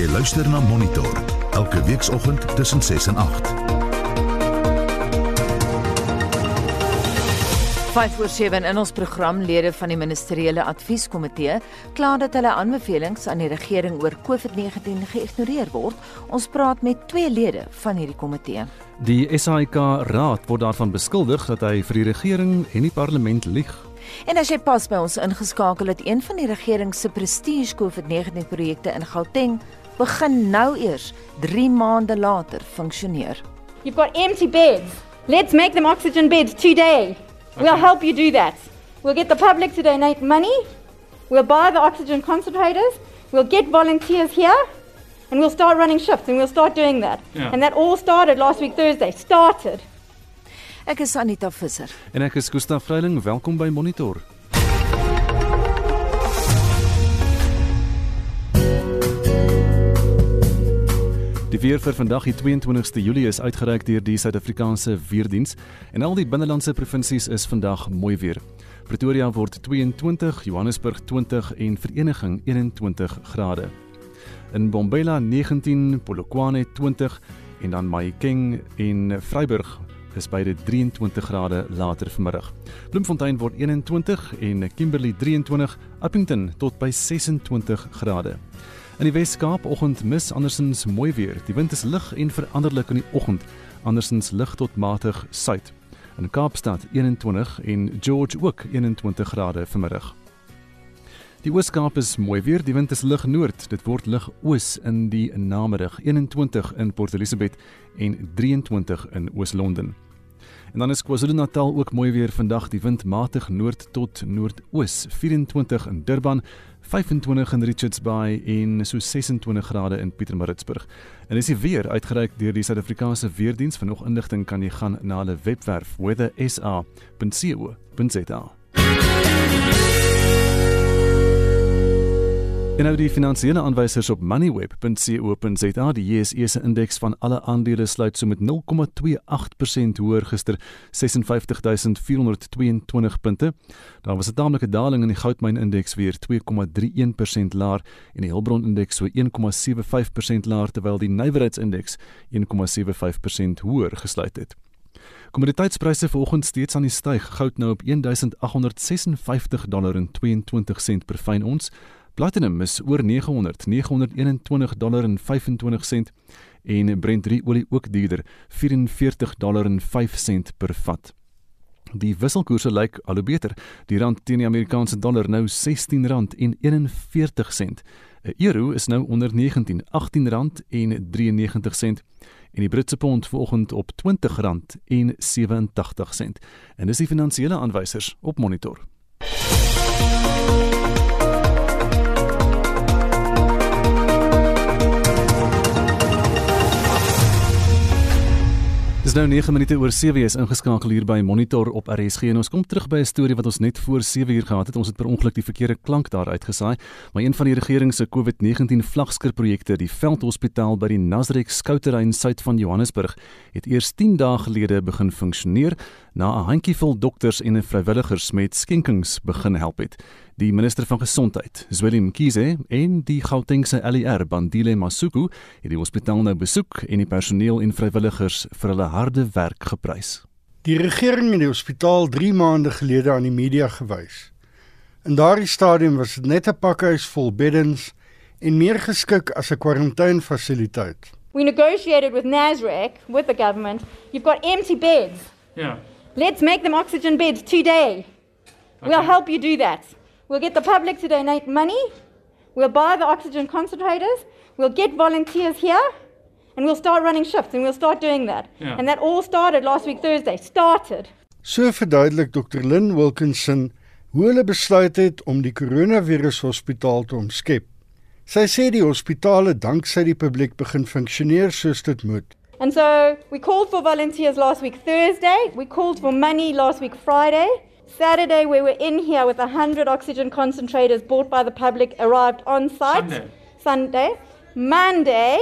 Jy luister na Monitor elke weekoggend tussen 6 en 8. 5 voor 7 in ons program lede van die ministeriële advieskomitee kla dat hulle aanbevelings aan die regering oor COVID-19 geïgnoreer word. Ons praat met twee lede van hierdie komitee. Die SAIK raad word daarvan beskuldig dat hy vir die regering en die parlement lieg. En as jy pas by ons ingeskakel het, een van die regering se prestige COVID-19 projekte in Gauteng begin nou eers 3 maande later funksioneer. You've got empty beds. Let's make them oxygen beds today. Okay. We'll help you do that. We'll get the public to donate money. We'll buy the oxygen concentrators. We'll get volunteers here. And we'll start running shifts and we'll start doing that. Yeah. And that all started last week Thursday. Started. Ek is Anita Visser. En ek is Gustaf Vreiling. Welkom by Monitor. Weer vir vandag die 22ste Julie is uitgereik deur die Suid-Afrikaanse Weerdiens en al die binnelandse provinsies is vandag mooi weer. Pretoria word 22, Johannesburg 20 en Vereniging 21 grade. In Bombela 19, Polokwane 20 en dan Mahikeng en Vryburg is beide 23 grade later vanmiddag. Bloemfontein word 21 en Kimberley 23, Appington tot by 26 grade. In die Wes-Kaap oggend mis andersins mooi weer. Die wind is lig en veranderlik in die oggend, andersins lig tot matig suid. In Kaapstad 21 en George ook 21 grade vanmiddag. Die Oos-Kaap is mooi weer. Die wind is lig noord. Dit word lig oos in die namiddag 21 in Port Elizabeth en 23 in Oos-London. En dan is KwaZulu-Natal ook mooi weer vandag. Die wind matig noord tot noordoos, 24 in Durban, 25 in Richards Bay en so 26 grade in Pietermaritzburg. En dis die weer uitgereik deur die Suid-Afrikaanse Weerdiens. Vir nog inligting kan jy gaan na hulle webwerf weathersa.co.za. En nou die finansiële aanwysers op moneyweb.co.za, die JSE se indeks van alle aandele sluit so met 0,28% hoër gister, 56422 punte. Daar was 'n taamlike daling in die goudmyn indeks weer 2,31% laer en die Hulbron indeks so 1,75% laer terwyl die nywerheidsindeks 1,75% hoër gesluit het. Kommoditeitspryse vanoggend steeds aan die styg. Goud nou op 1856 dollar en 22 sent per fyn ons. Platinum is oor 900, 921 dollar en 25 sent en Brent olie ook duurder, 44 dollar en 5 sent per vat. Die wisselkoerse lyk al hoe beter. Die rand teen die Amerikaanse dollar nou R16 en 41 sent. 'n Euro is nou onder 19, 18 rand en 93 sent en die Britse pond vanoggend op 20 rand en 87 sent. En dis die finansiële aanwysers op monitor. Dis nou 9 minute oor 7 is ingeskakel hier by Monitor op RSG en ons kom terug by 'n storie wat ons net voor 7 uur gehad het. Ons het per ongeluk die verkeerde klank daar uitgesaai, maar een van die regering se COVID-19 vlagskierprojekte, die Veldhospitaal by die Nasrek skouterrein suid van Johannesburg, het eers 10 dae gelede begin funksioneer na 'n handjievol dokters en vrywilligers met skenkings begin help het. Die minister van gesondheid, Zweli Mkhize, en die Gautengse LER, Bandile Masuku, het die hospitaal nou besoek en die personeel en vrywilligers vir hulle harde werk geprys. Die regering het die hospitaal 3 maande gelede aan die media gewys. In daardie stadium was dit net 'n pakhuis vol beddens en meer geskik as 'n kwarantainfasiliteit. We negotiated with Nasrec with the government. You've got empty beds. Yeah. Let's make them oxygen beds today. Okay. We'll help you do that. We'll get the public to donate money. We'll buy the oxygen concentrators. We'll get volunteers here. And we'll start running shifts and we'll start doing that. Yeah. And that all started last week Thursday. Started. So verduidelik Dr. Lynn Wilkinson hoe hulle besluit het om die koronavirus hospitaal te omskep. Sy sê die hospitale danksy die publiek begin funksioneer soos dit moet. And so we called for volunteers last week Thursday. We called for money last week Friday. Saturday, we were in here with 100 oxygen concentrators bought by the public, arrived on site. Sunday. Sunday. Monday,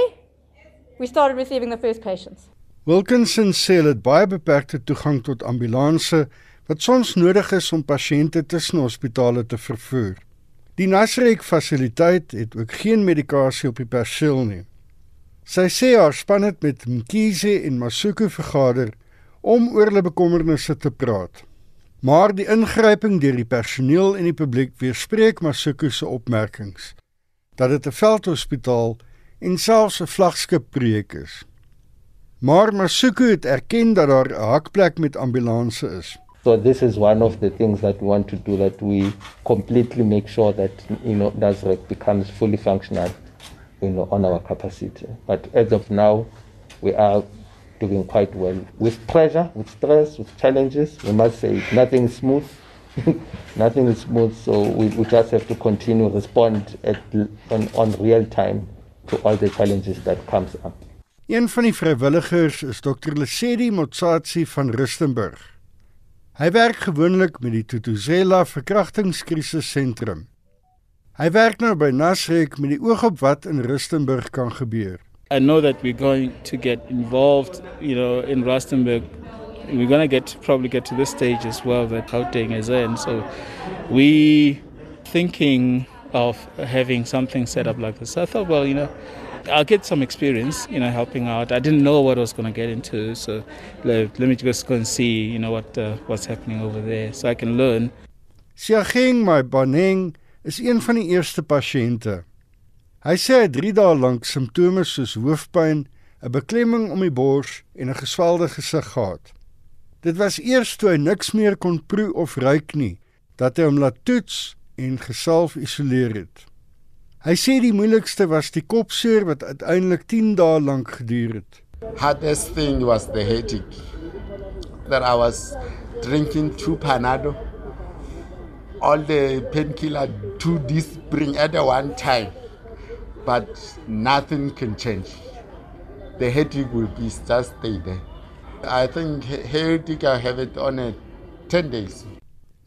we started receiving the first patients. Wilkinson sê dit baie beperkte toegang tot ambulanse wat soms nodig is om pasiënte tussen hospitale te vervoer. Die Nasrek fasiliteit het ook geen medikasie op die perseel nie. Sy sê haar span het met Mkhize en Masuku vergader om oor hulle bekommernisse te praat. Maar die ingryping deur die personeel en die publiek weerspreek Masuku se opmerkings dat dit 'n veldhospitaal en selfs 'n vlaggenskap projek is. Maar Masuku het erken dat daar 'n hakplek met ambulanse is. So this is one of the things that we want to do that we completely make sure that you know Nasrec becomes fully functional you know on our capacity. But as of now we are doing quite well with pressure, with stress, with challenges. We must say nothing is smooth. nothing is smooth so we, we just have to continue respond at on, on real time to all the challenges that comes up. Een van die vrywilligers is Dr. Lesedi Motsatsi van Rustenburg. Hy werk gewoonlik met die Tutuzela verkrachtingskrisis sentrum. Hy werk nou by Nasrek met die oog op wat in Rustenburg kan gebeur. I know that we're going to get involved, you know, in Rustenburg. We're going to get probably get to this stage as well that Gauteng is in. So we thinking of having something set up like this. So I thought, well, you know, I'll get some experience, you know, helping out. I didn't know what I was going to get into, so let, let me just go and see, you know, what uh, what's happening over there, so I can learn. Siageng my Baneng is een van die eerste pasiënte. Hy sê hy 3 dae lank simptome soos hoofpyn, 'n beklemming om die bors en 'n geswelde gesig gehad. Dit was eers toe hy niks meer kon proe of ruik nie, dat hy hom laat toets en gesalf isoleer het. Hy sê die moeilikste was die kopseer wat uiteindelik 10 dae lank geduur het. Hardest thing was the headache. That I was drinking two Panado. All the painkiller to this bring at the one time. But nothing can change. The headache will be just stay there. I think headache I have it on a 10 days.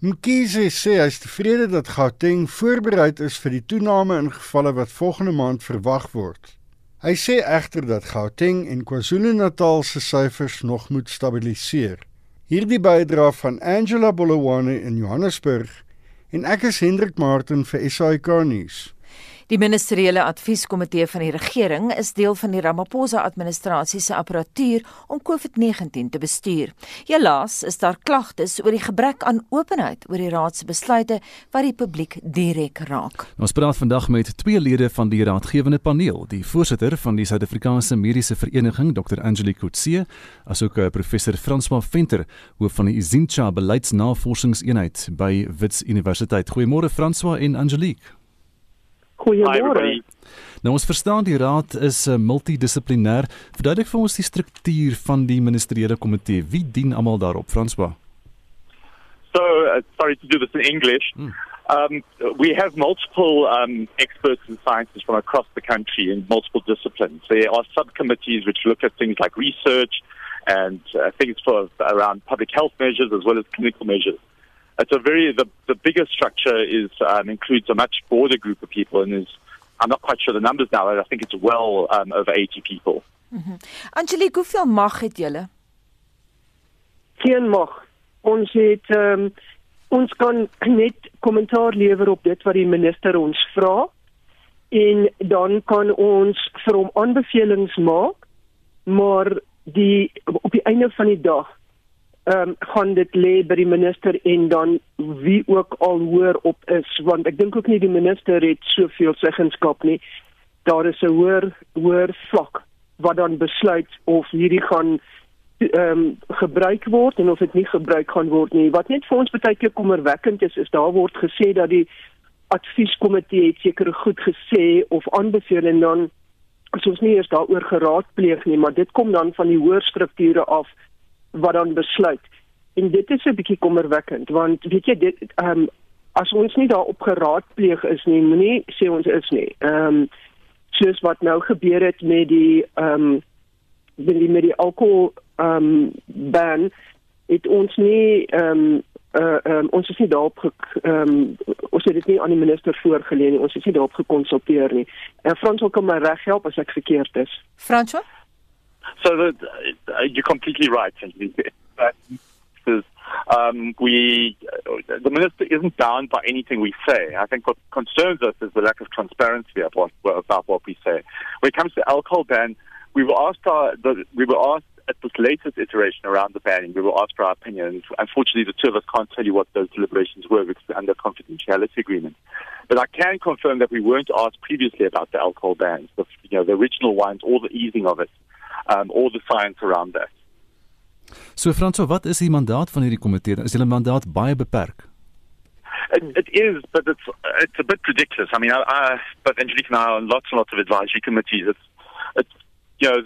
Mkhize sê hy is tevrede dat Gauteng voorberei is vir die toename in gevalle wat volgende maand verwag word. Hy sê egter dat Gauteng en KwaZulu-Natal se syfers nog moet stabiliseer. Hierdie bydra van Angela Bolowane in Johannesburg en ek is Hendrik Martin vir SAK nuus. Die ministeriële advieskomitee van die regering is deel van die Ramaphosa-administrasie se apparatuur om COVID-19 te bestuur. Helaas is daar klagtes oor die gebrek aan openheid oor die raad se besluite wat die publiek direk raak. Ons praat vandag met twee lede van die raadgewende paneel, die voorsitter van die Suid-Afrikaanse Mediese Vereniging, Dr. Angelique Kutse, asook eh, professor François Venter, hoof van die Izincha Beleidsnavorsingseenheid by Wits Universiteit. Goeiemôre François en Angelique. Goeiemôre. Nou ons verstaan die raad is uh, multidissiplinêr. Verduidelik vir ons die struktuur van die ministeriële komitee. Wie dien almal daarop, François? So, uh, sorry to do this in English. Hmm. Um, we have multiple um, experts in sciences from across the country in multiple disciplines. There are subcommittees which look at things like research and uh, things for around public health measures as well as clinical measures. It's a very the the bigger structure is um, includes a much broader group of people and is I'm not quite sure the numbers now. I think it's well um, over 80 people. Mhm. Angelique, hoeveel mag het julle? Geen mag. Ons het um, ons kan net kommentaar lewer op dit wat die minister ons vra en dan kan ons vir hom aanbevelings maak maar die op die einde van die dag ehm um, gaan dit lê by die minister en dan wie ook al hoor op is want ek dink ook nie die minister het soveel seggenskap nie. Daar is 'n hoër hoër vlak wat dan besluit of hierdie gaan ehm um, gebruik word en of dit nie gebruik gaan word nie. Wat net vir ons baie keer kommerwekkend is, is daar word gesê dat die advieskomitee het seker goed gesê of aanbeveel en dan as ons nie eers daaroor geraadpleeg nie, maar dit kom dan van die hoër strukture af wat dan besluit. En dit is 'n bietjie kommerwekkend want weet jy dit ehm um, as ons nie daarop geraadpleeg is nie, moenie sê ons is nie. Ehm um, soos wat nou gebeur het met die ehm um, met die met die alkohol ehm um, ban het ons nie ehm um, uh, um, ons is nie daarop ehm um, ons het dit nie aan die minister voorgelê nie. Ons is nie daarop gekonsulteer nie. En uh, Frans wil kom my reg help as ek verkeerd is. François So the, uh, you're completely right. Um, we, the minister isn't bound by anything we say. I think what concerns us is the lack of transparency about, about what we say. When it comes to alcohol ban, we were asked our, the, we were asked at this latest iteration around the banning, we were asked for our opinions. Unfortunately, the two of us can't tell you what those deliberations were because we're under confidentiality agreement. But I can confirm that we weren't asked previously about the alcohol bans, the, you know, the original ones, or the easing of it, um, or the science around that. So Franso, wat is die mandaat van hierdie komitee? Is hulle mandaat baie beperk? It, it is, but it's it's a bit ridiculous. I mean, I, I but Angelique and I are on lots and lots of advisory committees. It's it's you know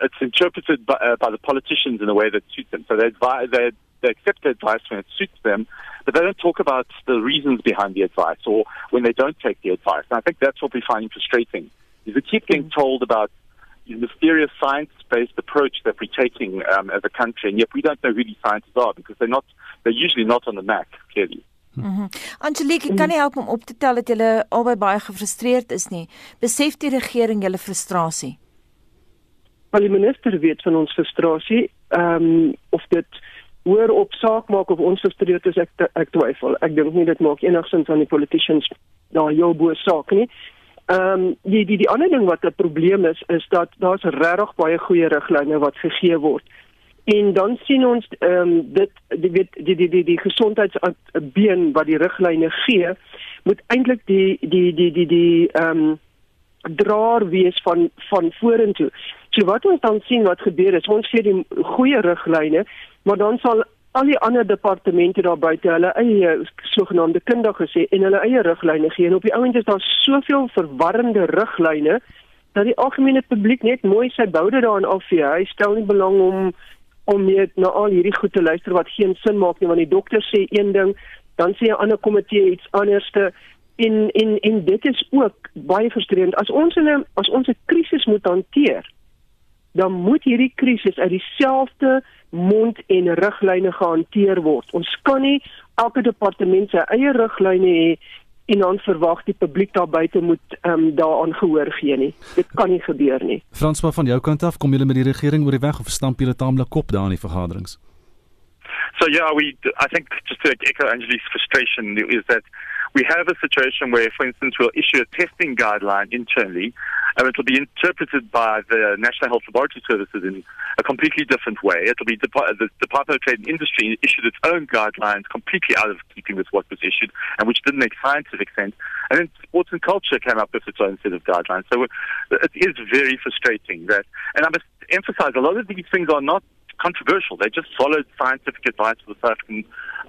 it's interpreted by, uh, by the politicians in a way that suits them. So they advise they they accept the advice when it suits them, but they don't talk about the reasons behind the advice or when they don't take the advice. And I think that's what we find frustrating. Is we keep getting told about the mysterious science-based approach that we're taking um, as a country, and yet we don't know who these scientists are because they're not they're usually not on the map clearly. Mhm. Mm Angelique, ek kan nie help om op te tel dat julle albei baie gefrustreerd is nie. Besef die regering julle frustrasie? Wel die minister weet van ons frustrasie. Ehm um, of dit hoor op saak maak of ons frustreerd is ek ek twyfel. Ek dink nie dit maak enigsins aan die politicians daar jou bo saak nie. Ehm um, die die die ander ding wat 'n probleem is is dat daar's regtig baie goeie riglyne wat gegee word. En dan sien ons ehm um, dit die weet die die die die gesondheidsbeen wat die riglyne gee moet eintlik die die die die die ehm um, draer wees van van vorentoe. So wat ons dan sien wat gebeur is ons gee die goeie riglyne, maar dan sal al die ander departemente daar buite hulle eie sogenaamde kundige sê en hulle eie riglyne gee. En op die ouend is daar soveel verwarrende riglyne dat die algemene publiek net mooi sy boude daarin afvee. Hy stel nie belang om om net na al hierdie goed te luister wat geen sin maak nie want die dokter sê een ding, dan sê 'n ander komitee iets anderste. En en en dit is ook baie frustrerend. As ons in 'n as ons 'n krisis moet hanteer dan moet hierdie krisis uit dieselfde mond en riglyne gehanteer word. Ons kan nie elke departement sy eie riglyne hê en dan verwag die publiek daar buite moet ehm um, daaraan gehoor gee nie. Dit kan nie gebeur nie. Franswa van jou kant af, kom julle met die regering oor die weg of stamp julle taamlik kop daar in die vergaderings? So yeah, we I think just to echo Angelique's frustration is that we have a situation where, for instance, we'll issue a testing guideline internally, and it will be interpreted by the National Health Laboratory Services in a completely different way. It will be the Department of Trade and Industry issued its own guidelines completely out of keeping with what was issued, and which didn't make scientific sense. And then sports and culture came up with its own set of guidelines. So it is very frustrating that, and I must emphasize, a lot of these things are not controversial. They just followed scientific advice for the South African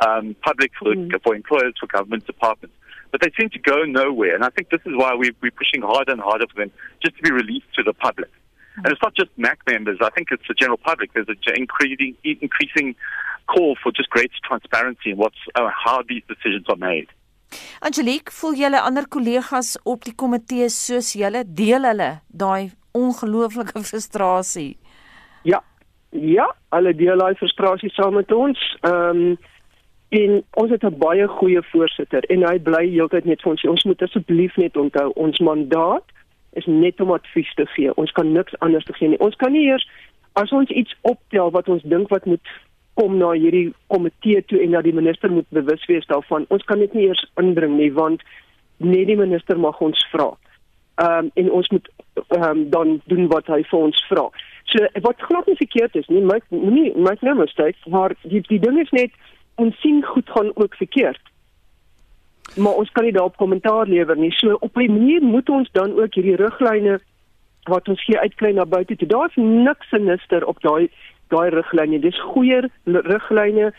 um, public, for, mm. for employers, for government departments. But they seem to go nowhere. And I think this is why we, we're pushing harder and harder for them just to be released to the public. Mm. And it's not just MAC members. I think it's the general public. There's an increasing, increasing call for just greater transparency in what's, uh, how these decisions are made. Angelique, voel julle ander kollegas op die komitee soos julle deel hulle daai ongelooflike frustrasie? Ja, Ja, hulle deel daai frustrasie saam met ons. Ehm um, en ons het 'n baie goeie voorsitter en hy bly heeltyd net vir ons. Ons moet asseblief net onthou ons mandaat is net om advies te gee. Ons kan niks anders te gee nie. Ons kan nie eers as ons iets optel wat ons dink wat moet kom na hierdie komitee toe en dat die minister moet bewus wees daarvan. Ons kan dit nie eers inbring nie want net die minister mag ons vra. Ehm um, en ons moet ehm um, dan doen wat hy vir ons vra. So wat glad nie verkeerd is nie, my nie my nou mistake, maar die die ding is net ons sien goed gaan ook verkeerd. Maar ons kan nie daarop kommentaar lewer nie. So op 'n manier moet ons dan ook hierdie riglyne wat ons gee uitklei na buite toe. Daar's niks sinister op daai daai riglyne. Dis goeie riglyne.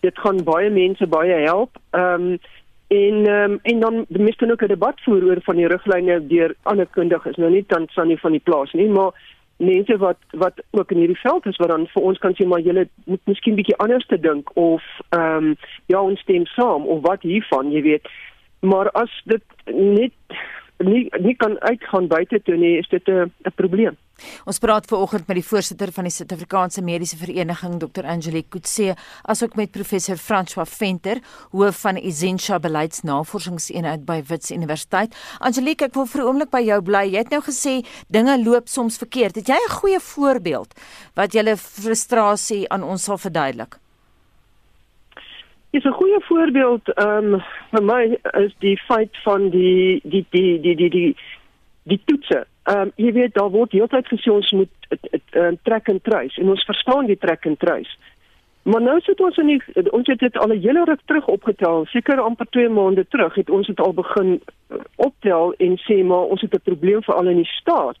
Dit gaan baie mense baie help. Ehm um, en um, en dan mis dan ook 'n debat voer oor van die riglyne deur ander kundiges. Nou nie tant van die van die plaas nie, maar mense wat wat ook in hierdie veld is wat dan vir ons kan sê maar julle moet miskien bietjie anders te dink of ehm um, ja ons stem saam of wat hiervan jy weet maar as dit net nie nie kan uitgaan buite toe nie is dit 'n 'n probleem Ons praat ver oggend met die voorsitter van die Suid-Afrikaanse Mediese Vereniging Dr Angelique Kutse asook met professor François Venter hoof van Essentia Beleidsnavorsingseenheid by Wits Universiteit. Angelique, ek wil vir 'n oomblik by jou bly. Jy het nou gesê dinge loop soms verkeerd. Het jy 'n goeie voorbeeld wat julle frustrasie aan ons sal verduidelik? Dis 'n goeie voorbeeld ehm um, vir my is die feit van die die die die die die die toetse. Ehm um, jy weet daar word heeltyd gesê ons moet uh, trek en trace en ons verstaan die trek en trace. Maar nou sit ons in die ons het dit al 'n hele ruk terug opgetel, seker amper 2 maande terug het ons dit al begin eh, optel en sê maar ons het 'n probleem veral in die staat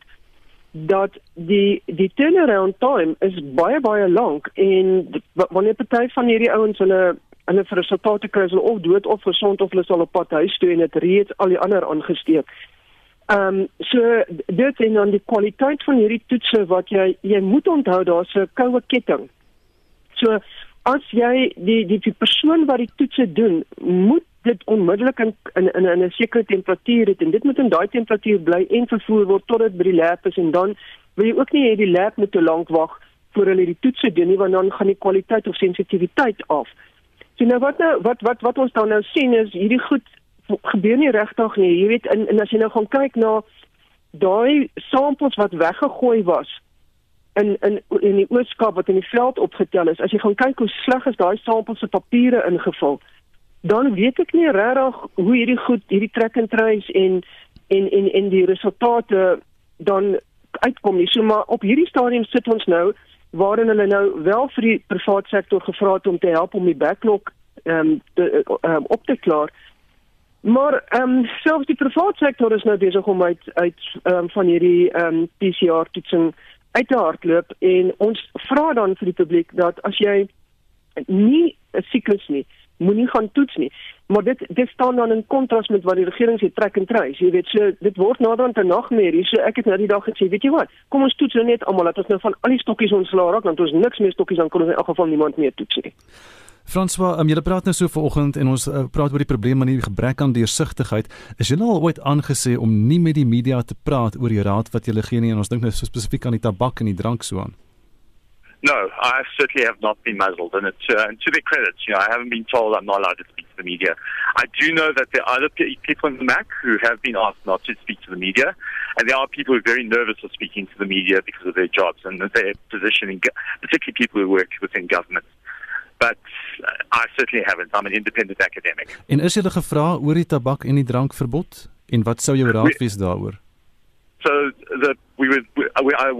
dat die die turnaround time is baie baie lank en wanneer party van hierdie ouens hulle hulle resultate kry hulle of dood of gesond of hulle sal op pad huis toe en dit reeds al die ander aangesteek. Ehm um, so dit en dan die kwaliteit van hierdie toetse wat jy jy moet onthou daar's 'n koue ketting. So as jy die die die persoon wat die toetse doen, moet dit onmiddellik in in in, in 'n sekere temperatuur het en dit moet in daai temperatuur bly en vervoer word tot dit by die lab is en dan wil jy ook nie hê die lab moet te lank wag voor hulle die toetse doen nie want dan gaan die kwaliteit of sensitiwiteit af. So nou wat nou wat wat wat ons dan nou sien is hierdie goed gebeur nie regtig nie. Jy weet in en as jy nou gaan kyk na daai samples wat weggegooi was in in in die oorskap wat in die veld opgetel is. As jy gaan kyk hoe sleg is daai samples se papiere ingevul, dan weet ek nie regtig hoe hierdie goed hierdie trek en trace en en en en die resultate dan uitkom nie. So maar op hierdie stadium sit ons nou waarin hulle nou wel vir die private sektor gevra het om te help om die backlog ehm um, um, op te klaar. Maar ehm um, selfs die private sektor is nou besig om uit uit ehm um, van hierdie ehm um, PCR toetsing uit te hardloop en ons vra dan vir die publiek dat as jy nie 'n siklus nie, moenie gaan toets nie. Maar dit dit staan dan in kontras met wat die regering sê trek en trace. Jy weet so dit word nader aan 'n nagmerrie. So ek het nou die dag gesê, weet jy wat? Kom ons toets nou net almal dat ons nou van al die stokkies ontslaa raak want ons niks meer stokkies dan kan ons in elk geval niemand meer toets nie. François, um, julle praat nou so vanoggend en ons uh, praat oor die probleem van die gebrek aan deursigtigheid. Is julle al ooit aangesê om nie met die media te praat oor die raad wat julle gee nie en ons dink nou so spesifiek aan die tabak en die drank so aan? No, I certainly have not been muzzled, and, it's, uh, and to their credit, you know, I haven't been told I'm not allowed to speak to the media. I do know that there are other people in the MAC who have been asked not to speak to the media, and there are people who are very nervous of speaking to the media because of their jobs and their position, in, particularly people who work within government. But uh, I certainly haven't. I'm an independent academic. En is julle gevra oor die tabak en die drankverbod en wat sou jou raad wees daaroor? So we would we, I,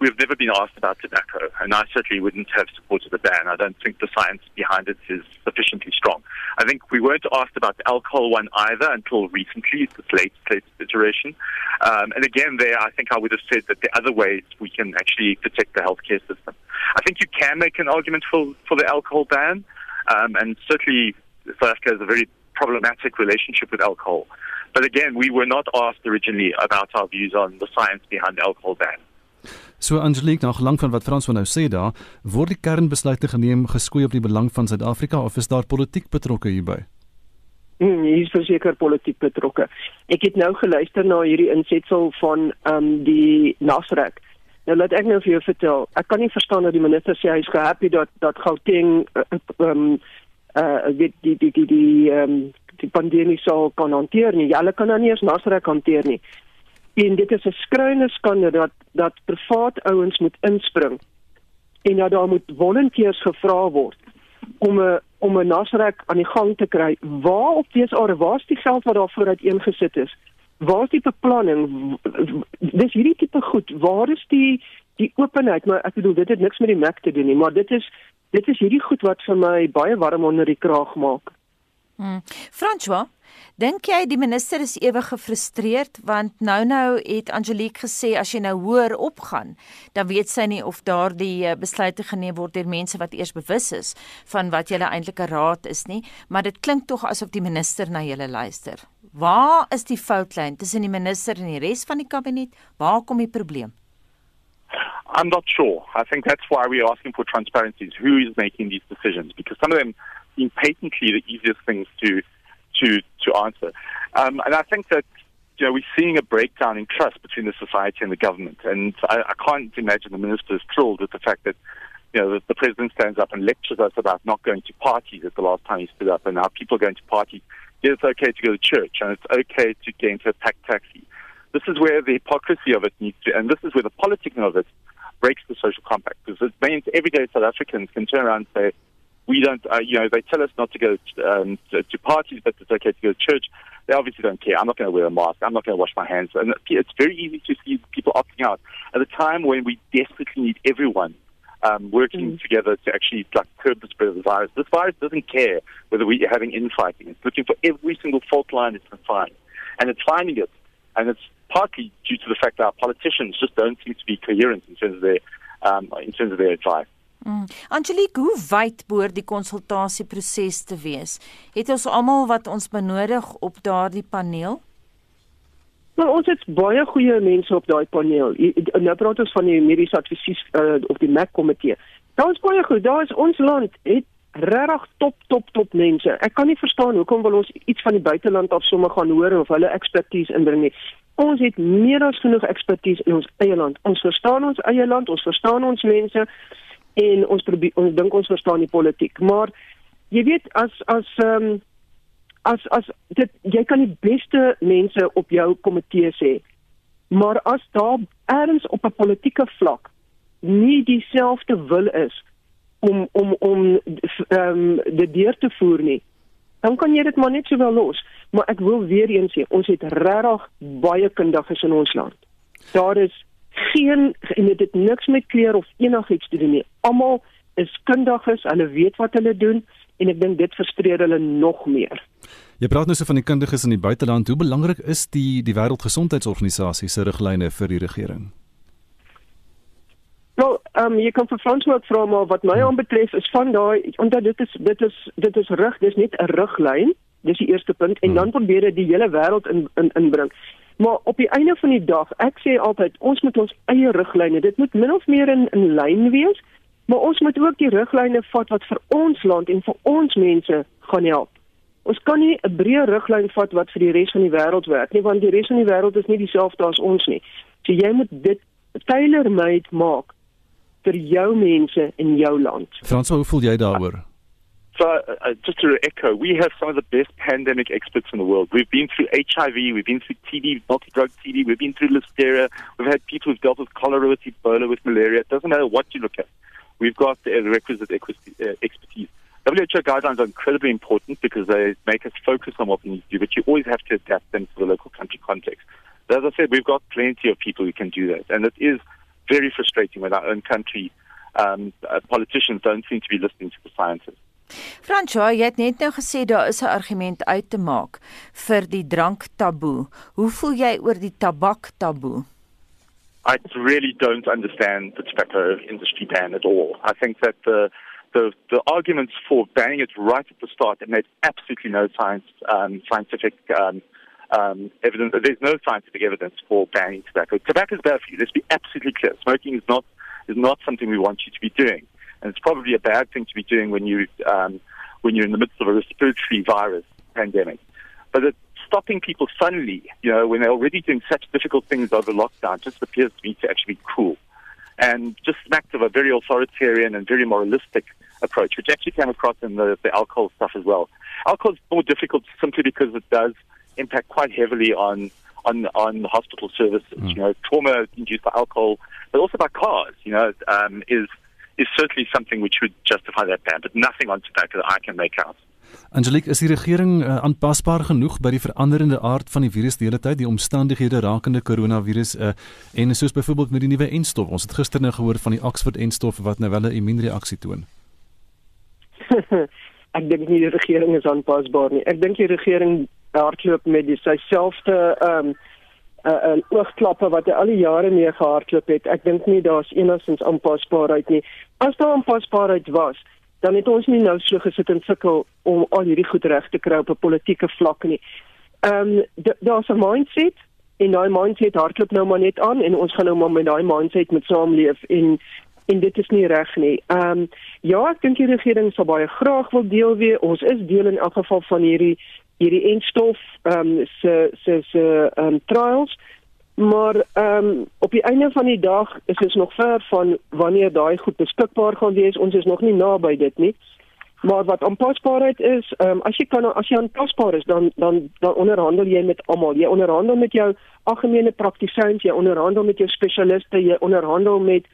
we've never been asked about tobacco, and I certainly wouldn't have supported the ban. I don't think the science behind it is sufficiently strong. I think we weren't asked about the alcohol one either until recently, this late, late iteration. Um, and again, there, I think I would have said that the other ways we can actually protect the healthcare system. I think you can make an argument for, for the alcohol ban, um, and certainly South Africa has a very problematic relationship with alcohol. But again, we were not asked originally about our views on the science behind the alcohol ban. So Angelique, nog lank van wat Frans van nou sê daar, word die kernbesluite geneem geskoei op die belang van Suid-Afrika of is daar politiek betrokke hierby? Hmm, hier is verseker politiek betrokke. Ek het nou geluister na hierdie insetsel van ehm um, die Nasrek. Nou laat ek nou vir jou vertel. Ek kan nie verstaan dat die minister sê hy is happy dat dat Gauteng ehm um, uh die die die die die ehm um, die pandemie sou kan hanteer nie. Hulle kan dan nie eens Nasrek hanteer nie en dit is 'n skreeuende skande dat dat privaat ouens moet inspring en dat daar moet volonteërs gevra word om 'n om 'n nasrek aan die gang te kry. Waar op dese are waar's die geld wat daarvoor uiteengesit is? Waar's die beplanning? Dis hierdie tipe goed. Waar is die die openheid? Maar ek bedoel dit het niks met die mek te doen nie, maar dit is dit is hierdie goed wat vir my baie warm onder die kraag maak. Hmm. François Dink jy die minister is ewig gefrustreerd want nou nou het Angelique gesê as jy nou hoër opgaan, dan weet sy nie of daardie eh, besluite geneem word deur mense wat eers bewus is van wat julle eintlik 'n raad is nie, maar dit klink tog asof die minister na julle luister. Waar is die foutlyn tussen die minister en die res van die kabinet? Waar kom die probleem? I'm not sure. I think that's why we're asking for transparency. Who is making these decisions? Because some of them patently the easiest things to to to answer. Um, and I think that you know we're seeing a breakdown in trust between the society and the government, and I, I can't imagine the minister is thrilled with the fact that you know the, the president stands up and lectures us about not going to parties at the last time he stood up, and now people are going to parties. Yeah, it's okay to go to church, and it's okay to get into a packed taxi. This is where the hypocrisy of it needs to, and this is where the politicking of it breaks the social compact, because it means everyday South Africans can turn around and say, we don't, uh, you know, they tell us not to go um, to, to parties, but it's okay to go to church. They obviously don't care. I'm not going to wear a mask. I'm not going to wash my hands. And it's very easy to see people opting out at a time when we desperately need everyone um, working mm. together to actually like curb the spread of the virus. This virus doesn't care whether we're having infighting. It's looking for every single fault line it can find, and it's finding it. And it's partly due to the fact that our politicians just don't seem to be coherent in terms of their um, in terms of their advice. Mm. Angelique, hoe wyd behoort die konsultasieproses te wees? Het ons almal wat ons benodig op daardie paneel? Maar nou, ons het baie goeie mense op daai paneel. Nou praat ons van die mediese advies uh, of die MAC komitee. Daar is baie goed. Daar is ons land het regtig top top top mense. Ek kan nie verstaan hoekom wil ons iets van die buiteland af sommer gaan hoor of hulle ekspertise inbring nie. Ons het meer as genoeg ekspertise in ons eie land. Ons verstaan ons eie land, ons verstaan ons mense en ons probeer ons dink ons verstaan die politiek. Maar jy weet as as ehm um, as as dit jy kan die beste mense op jou komitee sê. Maar as daar ergens op 'n politieke vlak nie dieselfde wil is om om om ehm um, dit deur te voer nie, dan kan jy dit maar net sowel los. Maar ek wil weer eens sê, ons het regtig baie kundiges in ons land. Daar is geen en dit het niks met kleur of enigiets te doen nie. Almal is kundiges, hulle weet wat hulle doen en ek dink dit frustreer hulle nog meer. Jy praat nou so van die kundiges in die buiteland. Hoe belangrik is die die Wêreldgesondheidsorganisasie se riglyne vir die regering? Nou, ehm um, jy kan vir Frans ook vra maar wat my hmm. aanbetref is van daai omdat dit is dit is dit is rig, dis net 'n riglyn. Dis die eerste punt en hmm. dan probeer dit die hele wêreld in in inbring. Maar op die einde van die dag, ek sê altyd, ons moet ons eie riglyne, dit moet min of meer in in lyn wees, maar ons moet ook die riglyne vat wat vir ons land en vir ons mense gaan help. Ons kan nie 'n breë riglyn vat wat vir die res van die wêreld werk nie, want die res van die wêreld is nie dieselfde as ons nie. So jy moet dit tailor-made maak vir jou mense in jou land. Frans, hoe voel jy daaroor? So, uh, uh, just to echo, we have some of the best pandemic experts in the world. We've been through HIV, we've been through TB, multi-drug TB, we've been through listeria, we've had people who've dealt with cholera, with Ebola, with malaria. It doesn't matter what you look at. We've got the requisite uh, expertise. WHO guidelines are incredibly important because they make us focus on what we need to do, but you always have to adapt them to the local country context. But as I said, we've got plenty of people who can do that, and it is very frustrating when our own country um, uh, politicians don't seem to be listening to the scientists. Fransjo, jy het net nou gesê daar is 'n argument uit te maak vir die drank taboe. Hoe voel jy oor die tabak taboe? I really don't understand the tobacco industry ban at all. I think that the the, the arguments for banning it right at the start it made absolutely no science um, scientific um, um, evidence. There's no scientific evidence for banning tobacco. Tobacco is bad for you. Let's be absolutely clear. Smoking is not is not something we want you to be doing and it's probably a bad thing to be doing when you um, when you're in the midst of a respiratory virus pandemic. But it's stopping people suddenly, you know, when they're already doing such difficult things over lockdown, just appears to me to actually be cruel, and just smacks of a very authoritarian and very moralistic approach, which actually came across in the, the alcohol stuff as well. Alcohol is more difficult simply because it does impact quite heavily on on on hospital services. Mm. You know, trauma induced by alcohol, but also by cars. You know, um, is is certainly something which would justify that ban, but nothing on tobacco that I can make out. Angelique, is die regering uh, aanpasbaar genoeg by die veranderende aard van die virus die hele tyd, die omstandighede rakende koronavirus uh, en soos byvoorbeeld met die nuwe enstof. Ons het gister nou gehoor van die Oxford enstof wat nou wel 'n immuunreaksie toon. ek dink nie die regering is aanpasbaar nie. Ek dink die regering hardloop met dieselfde ehm um, uh, uh, oogklappe wat hy al die jare mee gehardloop het. Ek dink nie daar's enigstens aanpasbaarheid nie. As daar aanpasbaarheid was, dan het ons nie nou so gesit en sukkel om al hierdie goed reg te kry op 'n politieke vlak nie. Ehm um, daar's 'n mindset en daai mindset hardloop nou maar net aan en ons gaan nou maar met daai mindset met saamleef en en dit is nie reg nie. Ehm um, ja, ek dink die regering sal baie graag wil deel wees. Ons is deel in elk geval van hierdie hierdie enstof ehm um, se se se ehm um, trials maar ehm um, op die einde van die dag is ons nog ver van wanneer daai goed beskikbaar gaan wees. Ons is nog nie naby dit nie. Maar wat aanpasbaarheid is ehm um, as jy kan as jy aanpasbaar is dan dan dan onderhandel jy met almal. Jy onderhandel met jou algemene praktisyns jy onderhandel met jou spesialiste jy onderhandel met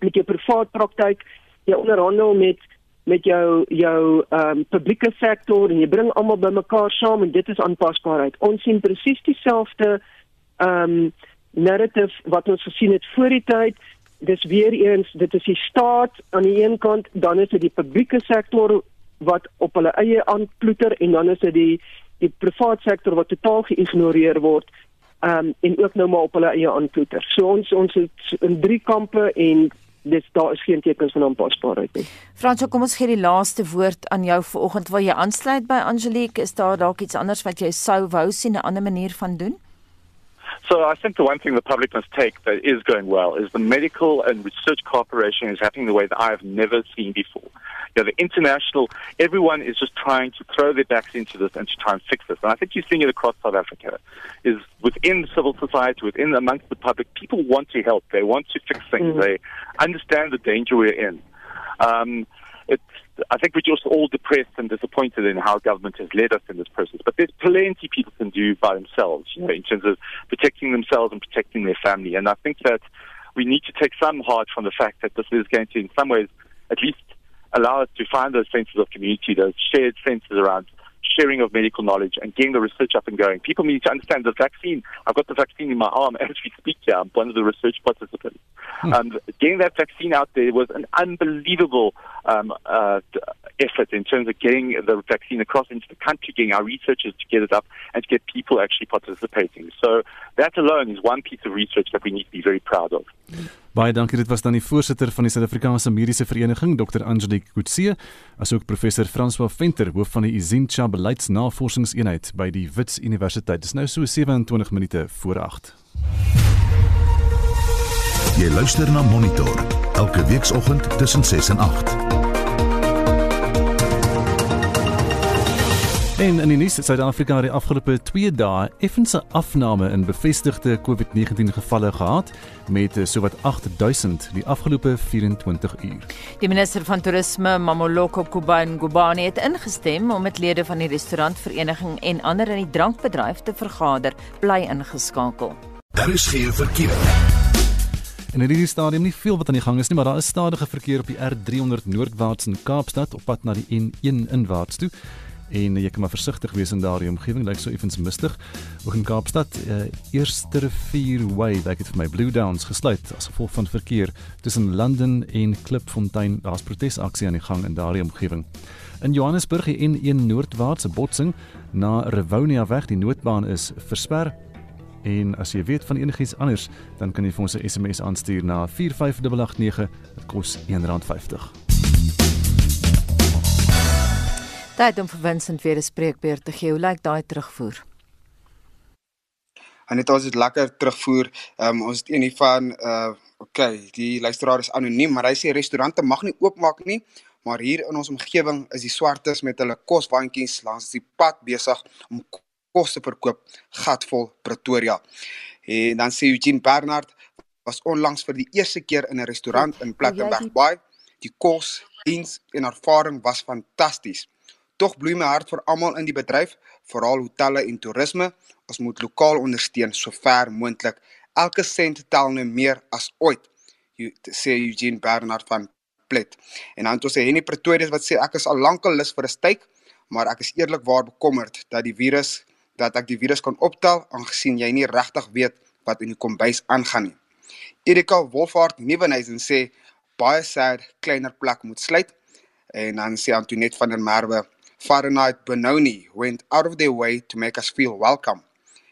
met jou privaat praktyk jy onderhandel met met jou jou ehm um, publieke sektor en jy bring almal bymekaar saam en dit is aanpasbaarheid. Ons sien presies dieselfde ehm um, narrative wat ons gesien het voor die tyd. Dis weer eens, dit is die staat aan die een kant, dan is dit die publieke sektor wat op hulle eie aanploeter en dan is dit die die private sektor wat totaal geïgnoreer word um, en ook nou maar op hulle eie aanploeter. So ons ons het in drie kampe en dis daar is geen tekens van aanpasbaarheid nie. Franso, kom ons gee die laaste woord aan jou vanoggend waar jy aansluit by Angelique. Is daar dalk iets anders wat jy sou wou sien 'n ander manier van doen? So I think the one thing the public must take that is going well is the medical and research cooperation is happening the way that I have never seen before. You know, the international, everyone is just trying to throw their backs into this and to try and fix this. And I think you're seeing it across South Africa, is within civil society, within amongst the public, people want to help. They want to fix things. Mm. They understand the danger we're in. Um, it's I think we're just all depressed and disappointed in how government has led us in this process. But there's plenty people can do by themselves, you know, in terms of protecting themselves and protecting their family. And I think that we need to take some heart from the fact that this is going to, in some ways, at least allow us to find those senses of community, those shared senses around sharing of medical knowledge and getting the research up and going. People need to understand the vaccine. I've got the vaccine in my arm as we speak here. I'm one of the research participants. Hmm. Um, getting that vaccine out there was an unbelievable um, uh, effort in terms of getting the vaccine across into the country, getting our researchers to get it up, and to get people actually participating. So that alone is one piece of research that we need to be very proud of. Baie dankie. Dit was dan die voorsitter van die Suid-Afrikaanse Mediese Vereniging, Dr. Angelique Kutse, asook professor François Venter, hoof van die Izincha Beleidsnavorsingseenheid by die Wits Universiteit. Dit is nou so 27 minute voor 8. Jy luister na Monitor elke weekoggend tussen 6 en 8. En in die nuus, Suid-Afrika het die afgelope 2 dae effense afname in bevestigde COVID-19 gevalle gehad met sowat 8000 die afgelope 24 uur. Die minister van Toerisme, Mamoloko Kubane Ngubane, het ingestem om met lede van die restaurantvereniging en ander in die drankbedryf te vergader, bly ingeskakel. Daar is geen verkeer. En in hierdie stadium nie veel wat aan die gang is nie, maar daar is stadige verkeer op die R300 noordwaarts in Kaapstad op pad na die N1 inwaarts toe en jy kan maar versigtig wees in daardie omgewing lyk so effens mistig ook in Kaapstad uh, eerste rivier way lyk dit vir my Blue Downs gesluit as gevolg van verkeer tussen London en Klipfontein daar's protesaksie aan die gang in daardie omgewing in Johannesburg in een noordwaartse botsing na Rivonia weg die noodbaan is versper En as jy weet van enigiets anders, dan kan jy vir ons 'n SMS aanstuur na 45889. Dit kos R1.50. Tyd om vir Vincent weer 'n spreekbeurt te gee. Hoe lyk daai terugvoer? En dit ons het lekker terugvoer. Um, ons het een van uh okay, die luisteraar is anoniem, maar hy sê restaurante mag nie oopmaak nie, maar hier in ons omgewing is die swartes met hulle koswandjies langs die pad besig om kos te verkoop gatvol Pretoria. En dan sê Eugene Bernard was onlangs vir die eerste keer in 'n restaurant in Plettenberg Bay. Die kos, diens en ervaring was fantasties. Tog bloei my hart vir almal in die bedryf, veral hotelle en toerisme. Ons moet lokaal ondersteun so ver moontlik. Elke sent tel nou meer as ooit. Jy sê Eugene Bernard van Plet. En dan het ons Henny Pretorius wat sê ek is al lankal lus vir 'n steak, maar ek is eerlikwaar bekommerd dat die virus dat ek die virus kan optel aangesien jy nie regtig weet wat in die kombuis aangaan nie. Erika Wolfhard Nieuwenhuizen sê baie sad kleiner plek moet sluit en dan sê Antoinette van der Merwe Fahrenheit Benoni went out of their way to make us feel welcome.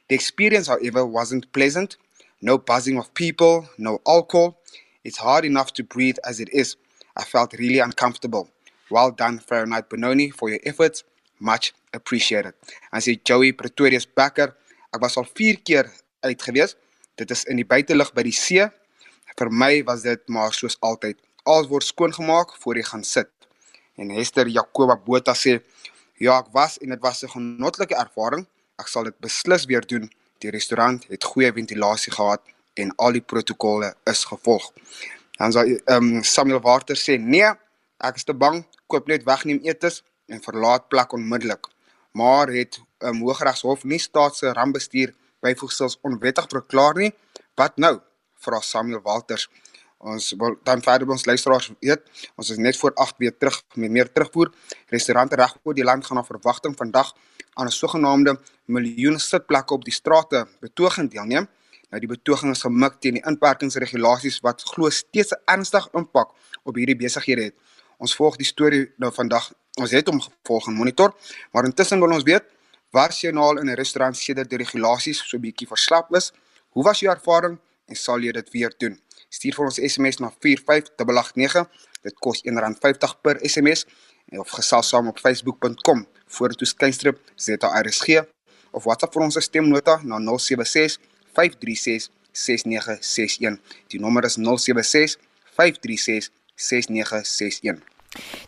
The experience, however, wasn't pleasant. No buzzing of people, no alcohol. It's hard enough to breathe as it is. I felt really uncomfortable. Well done, Fahrenheit Benoni, for your efforts. Much appreciated. En sê Joey Pretorius Becker, ek was al 4 keer uit gewees. Dit is in die buitelug by die see. Vir my was dit maar soos altyd. Alles word skoongemaak voor jy gaan sit. En Hester Jacoba Botha sê Ja, ek was en dit was 'n genotlike ervaring. Ek sal dit beslis weer doen. Die restaurant het goeie ventilasie gehad en al die protokolle is gevolg. Dan sê ehm um, Samuel Water sê nee, ek is te bang, koop net wegneem etes en verlaat plek onmiddellik. Maar het 'n um, Hooggeregshof nie staatse rampbestuur byvoegsels onwettig verklaar nie. Wat nou? Vra Samuel Walters. Ons wil dan verder ons luisteraars weet, ons is net voor 8 weer terug met meer terugvoer. Restaurante reg oor die land gaan na verwagting vandag aan 'n sogenaamde miljoen sitplekke op die strate betoging deelneem. Nou die betoging is gemik teen die inperkingsregulasies wat glo steeds 'n ernstige impak op hierdie besighede het. Ons volg die storie nou vandag. Ons het hom gevolg en monitor, maar intussen wil ons weet waar jy nou al in 'n restaurant sedert die regulasies so bietjie verslap is. Hoe was jou ervaring en sal jy dit weer doen? Stuur vir ons SMS na 45889. Dit kos R1.50 per SMS of gesels saam op facebook.com vorentoe skynstrip ZARSG of WhatsApp vir ons stemnota na 076 536 6961. Die nommer is 076 536 6961.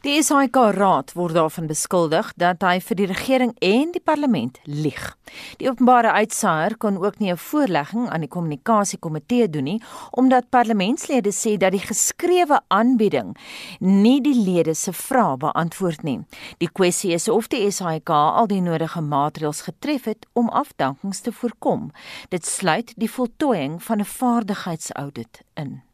Die SAIK Raad word daarvan beskuldig dat hy vir die regering en die parlement lieg. Die openbare uitsaier kon ook nie 'n voorlegging aan die kommunikasiekomitee doen nie omdat parlementslede sê dat die geskrewe aanbieding nie die lede se vrae beantwoord nie. Die kwessie is of die SAIK al die nodige maatreëls getref het om afdankings te voorkom. Dit sluit die voltooiing van 'n vaardigheidsaudit in.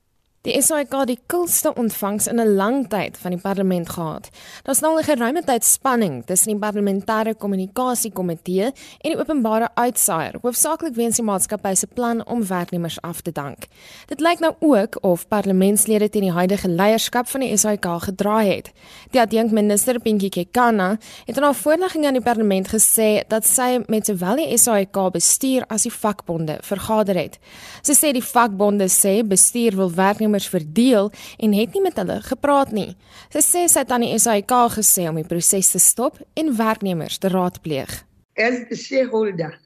Die SAIK het die koelste ontvangs in 'n lang tyd van die parlement gehad. Daar's nou 'n geruime tyd spanning tussen die parlementêre kommunikasiekomitee en die openbare uitsaier, hoofsaaklik weens die maatskappy se plan om werknemers af te dank. Dit lyk nou ook of parlementslede teen die huidige leierskap van die SAIK gedraai het. Die adjunkminister Pinky Kekana het in 'n voorlegging aan die parlement gesê dat sy met sowel die SAIK bestuur as die vakbonde vergader het. Sy sê die vakbonde sê bestuur wil werknemers werknemers verdeel en het nie met hulle gepraat nie. Sy sê sy het aan die SAIK gesê om die proses te stop en werknemers te raadpleeg. As the shareholder,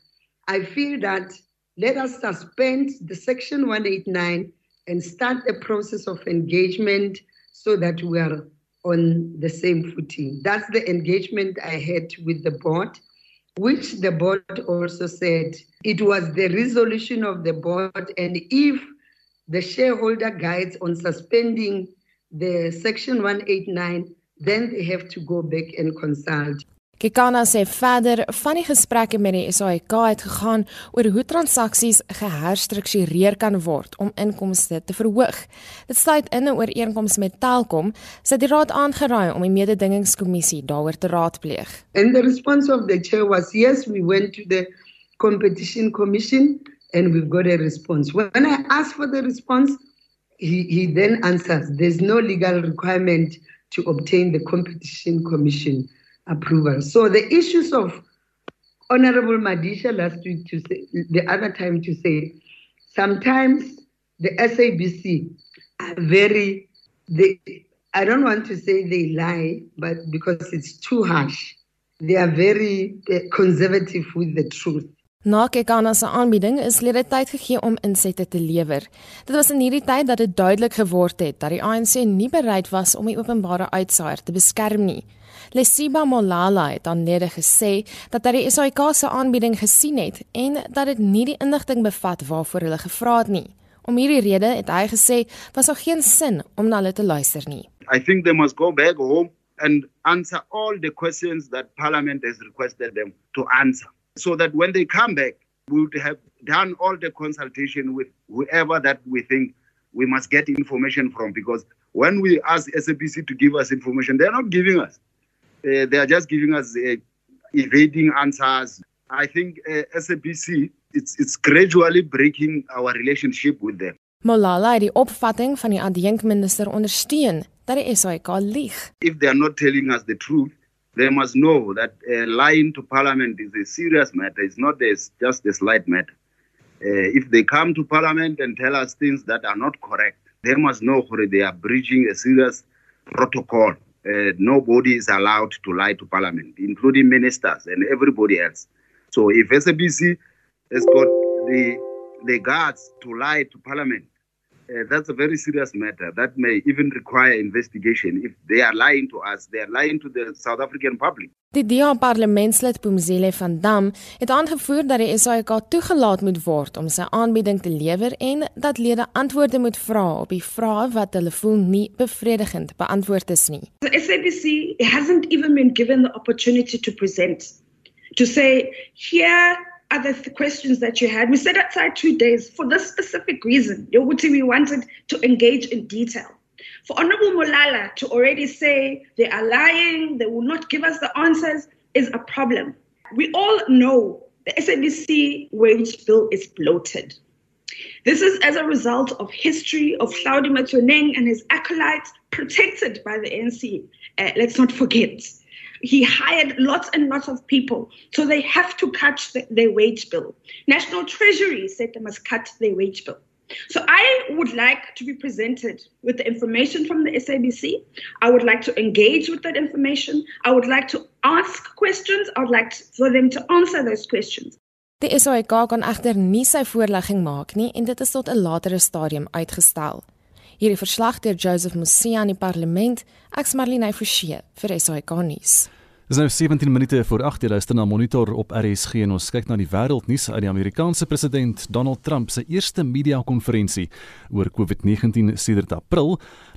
I feel that let us suspend the section 189 and start the process of engagement so that we are on the same footing. That's the engagement I had with the board, which the board also said it was the resolution of the board. And if the shareholder guides on suspending the section 189 then they have to go back and consult Kekana sê verder van die gesprekke met die SAIK het gegaan oor hoe transaksies geherstruktureer kan word om inkomste te verhoog. Dit sluit in 'n ooreenkoms met Telkom, sy die raad aangeraai om die mededingingskommissie daaroor te raadpleeg. And the response of the chair was yes, we went to the competition commission and we've got a response. When I ask for the response, he, he then answers there's no legal requirement to obtain the competition commission approval. So the issues of Honorable Madisha last week to say the other time to say sometimes the SABC are very they I don't want to say they lie, but because it's too harsh, they are very uh, conservative with the truth. Na Kekana se aanbieding is lede tyd gegee om insette te lewer. Dit was in hierdie tyd dat dit duidelik geword het dat die ANC nie bereid was om die openbare uitsaaier te beskerm nie. Lesiba Molala het aan lede gesê dat hy die SAIK se aanbieding gesien het en dat dit nie die inligting bevat waarvoor hulle gevra het nie. Om hierdie rede het hy gesê was daar geen sin om na hulle te luister nie. I think they must go back home and answer all the questions that parliament has requested them to answer. So that when they come back, we would have done all the consultation with whoever that we think we must get information from. Because when we ask SAPC to give us information, they're not giving us. Uh, they are just giving us uh, evading answers. I think uh, SAPC it's it's gradually breaking our relationship with them. Molala het die opvatting van die adjunkminister ondersteun dat die SAIK lieg. If they are not telling us the truth, they must know that uh, lying to parliament is a serious matter. It's not a, just a slight matter. Uh, if they come to parliament and tell us things that are not correct, they must know that they are breaching a serious protocol. Uh, nobody is allowed to lie to parliament, including ministers and everybody else. So if SABC has got the the guards to lie to parliament, uh, that's a very serious matter that may even require investigation if they are lying to us they are lying to the South African public Die DA parlementslid Pumzile van Dam het aangevoer dat die SAIK toegelaat moet word om sy aanbieding te lewer en dat lede antwoorde moet vra op die vrae wat hulle voel nie bevredigend beantwoord is nie. The SABC hasn't even been given the opportunity to present to say here other th- questions that you had. We set aside two days for this specific reason. Yoguti, we wanted to engage in detail. For Honorable Molala to already say they are lying, they will not give us the answers, is a problem. We all know the SABC wage bill is bloated. This is as a result of history of Claudio Matoneng and his acolytes protected by the ANC. Uh, let's not forget. He hired lots and lots of people, so they have to cut the, their wage bill. National Treasury said they must cut their wage bill. So I would like to be presented with the information from the SABC. I would like to engage with that information. I would like to ask questions. I would like to, for them to answer those questions. Die SAIK kan egter nie sy voorlegging maak nie en dit is tot 'n latere stadium uitgestel. Hierdie verslag deur Joseph Musia in die parlement, ek's Marlene Forsie vir SAIK nuus. Dis nou 17 minute voor 8 jy luister na Monitor op RSG en ons kyk na die wêreldnuus uit die Amerikaanse president Donald Trump se eerste media-konferensie oor COVID-19 sedert April.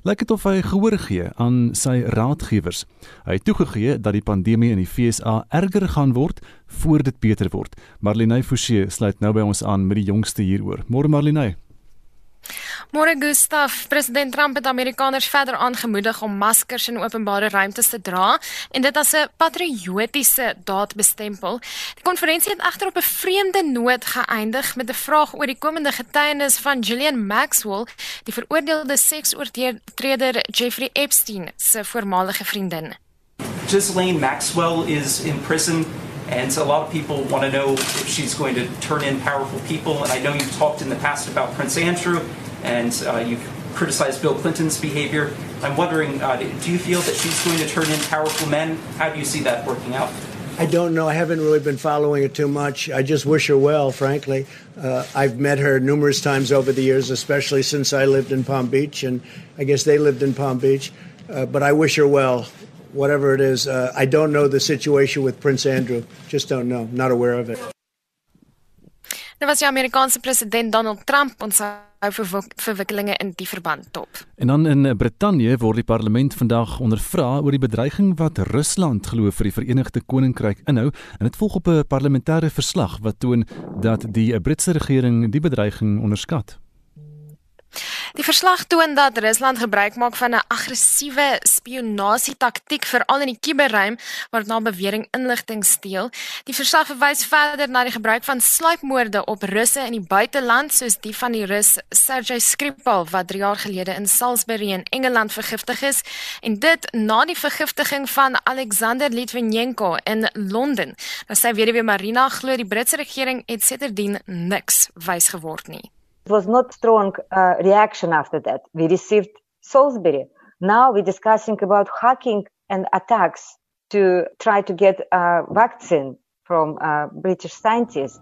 Lyk dit of hy gehoor gee aan sy raadgewers. Hy het toegegee dat die pandemie in die FSA erger gaan word voor dit beter word. Marlene Forsie sluit nou by ons aan met die jongste hieroor. Môre Marlene. Môre Gustaf, president Trump het Amerikaners verder aangemoedig om maskers in openbare ruimtes te dra en dit as 'n patriotiese daad bestempel. Die konferensie het egter op 'n vreemde noot geëindig met 'n vraag oor die komende getuienis van Ghislaine Maxwell, die veroordeelde seksoortreder Jeffrey Epstein se voormalige vriendin. Ghislaine Maxwell is in prison And so a lot of people want to know if she's going to turn in powerful people. And I know you've talked in the past about Prince Andrew and uh, you've criticized Bill Clinton's behavior. I'm wondering, uh, do you feel that she's going to turn in powerful men? How do you see that working out? I don't know. I haven't really been following it too much. I just wish her well, frankly. Uh, I've met her numerous times over the years, especially since I lived in Palm Beach, and I guess they lived in Palm Beach. Uh, but I wish her well whatever it is. Uh, I don't know the situation with Prince Andrew. Just don't know. Not aware of it. Nou was die Amerikaanse president Donald Trump ons hou verwikkelinge in die verband top. En dan in Brittanje word die parlement vandag ondervra oor die bedreiging wat Rusland glo vir die Verenigde Koninkryk inhou en dit volg op 'n parlementêre verslag wat toon dat die Britse regering die bedreiging onderskat. Die verslag toon dat Rusland gebruik maak van 'n aggressiewe spionasietaktiek veral in die kuberruim waar dit na bewering inligting steel. Die verslag verwys verder na die gebruik van sluipmoorde op Russe in die buiteland soos die van die Rus Sergei Skripal wat 3 jaar gelede in Salisbury in Engeland vergiftig is en dit na die vergiftiging van Alexander Litvinenko in Londen. Nou sy weduwee Marina glo die Britse regering het sedertdien niks wys geword nie. Was not strong uh, reaction after that. We received Salisbury. Now we're discussing about hacking and attacks to try to get a vaccine from uh, British scientists.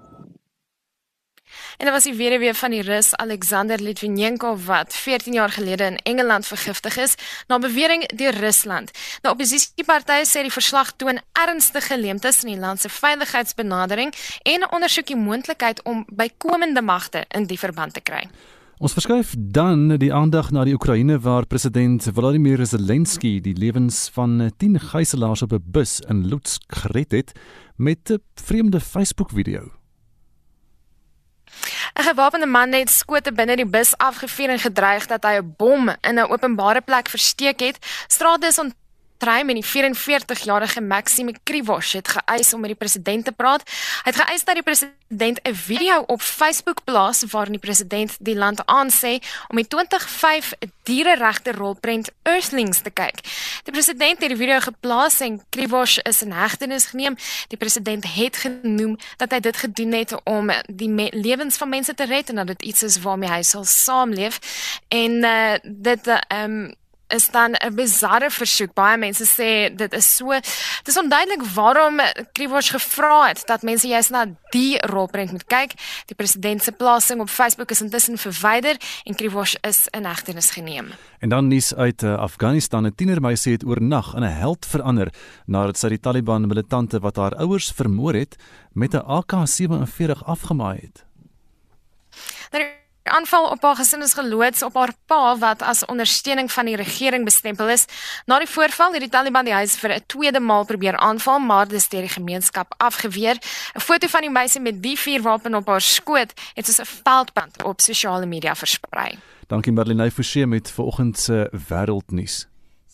En dit was die weduwee van die Rus Alexander Litvinenko wat 14 jaar gelede in Engeland vergiftig is na bewering deur Rusland. Nou oppositiepartye sê die verslag toon ernstige leemtes in die land se veiligheidsbenadering en ondersoek die moontlikheid om bykomende magte in die verband te kry. Ons verskuif dan die aandag na die Oekraïne waar president Volodymyr Zelensky die lewens van 10 gijslaers op 'n bus in Lutsk gered het met 'n vreemde Facebook-video. 'n Gewapende man het skote binne die bus afgevuur en gedreig dat hy 'n bom in 'n openbare plek versteek het. Strate is ont Traim en die 44-jarige Maxime Krivosh het geëis om met die president te praat. Hy het geëis dat die president 'n video op Facebook plaas waarin die president die land aansê om die 2005 diereregte rolprent Earthlings te kyk. Die president het die video geplaas en Krivosh is in hegtenis geneem. Die president het genoem dat hy dit gedoen het om die lewens van mense te red en dat dit iets is waarmee hy sal saamleef. En uh, dit uh, um is dan 'n bizarre versoek. Baie mense sê dit is so dis onduidelik waarom Krivosh gevra het dat mense juist na die rolprent moet kyk. Die president se plasing op Facebook is intussen verwyder en Krivosh is in hegtenis geneem. En dan nuus uit uh, Afghanistan. 'n Tienermeisie het oornag in 'n held verander nadat sy die Taliban militante wat haar ouers vermoor het met 'n AK-47 afgemaai het. Aanval op haar gesin is geloods op haar pa wat as ondersteuning van die regering bestempel is. Na die voorval het die Taliban die huis vir 'n tweede maal probeer aanval, maar dis deur die gemeenskap afgeweer. 'n Foto van die meisie met die vuurwapen op haar skoot het soos 'n veldbrand op sosiale media versprei. Dankie Marlene Forsie met vanoggend se wêreldnuus.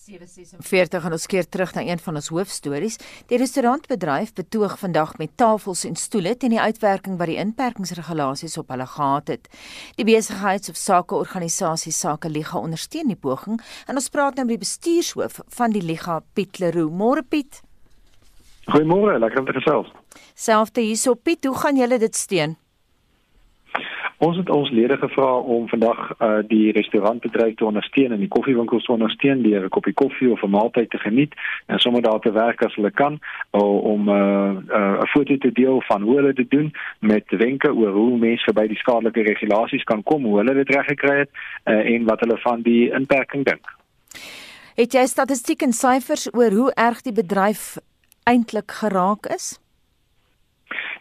746 en ons keer terug na een van ons hoofstories. Die restaurantbedryf betoog vandag met tafels en stoele teen die uitwerking wat die inperkingsregulasies op hulle gehad het. Die besigheids- of sakeorganisasie Sake Liga ondersteun die poging en ons praat nou met die bestuurshoof van die Liga Piet Leroux. Môre Piet. Goeiemôre, lekker om te gesels. Selfde hierso Piet, hoe gaan julle dit steun? Ons het ons lede gevra om vandag uh, die restaurantbedryf te ondersteun en die koffiewinkels te ondersteun deur 'n koppie koffie of 'n maaltyd te geniet en sommer daar te werk as hulle kan om 'n uh, uh, 'n foto te deel van hoe hulle dit doen met wenke oor hoe mense by die skadelike regulasies kan kom, hoe hulle dit reg gekry het uh, en wat hulle van die inperking dink. Het jy statistiek en syfers oor hoe erg die bedryf eintlik geraak is?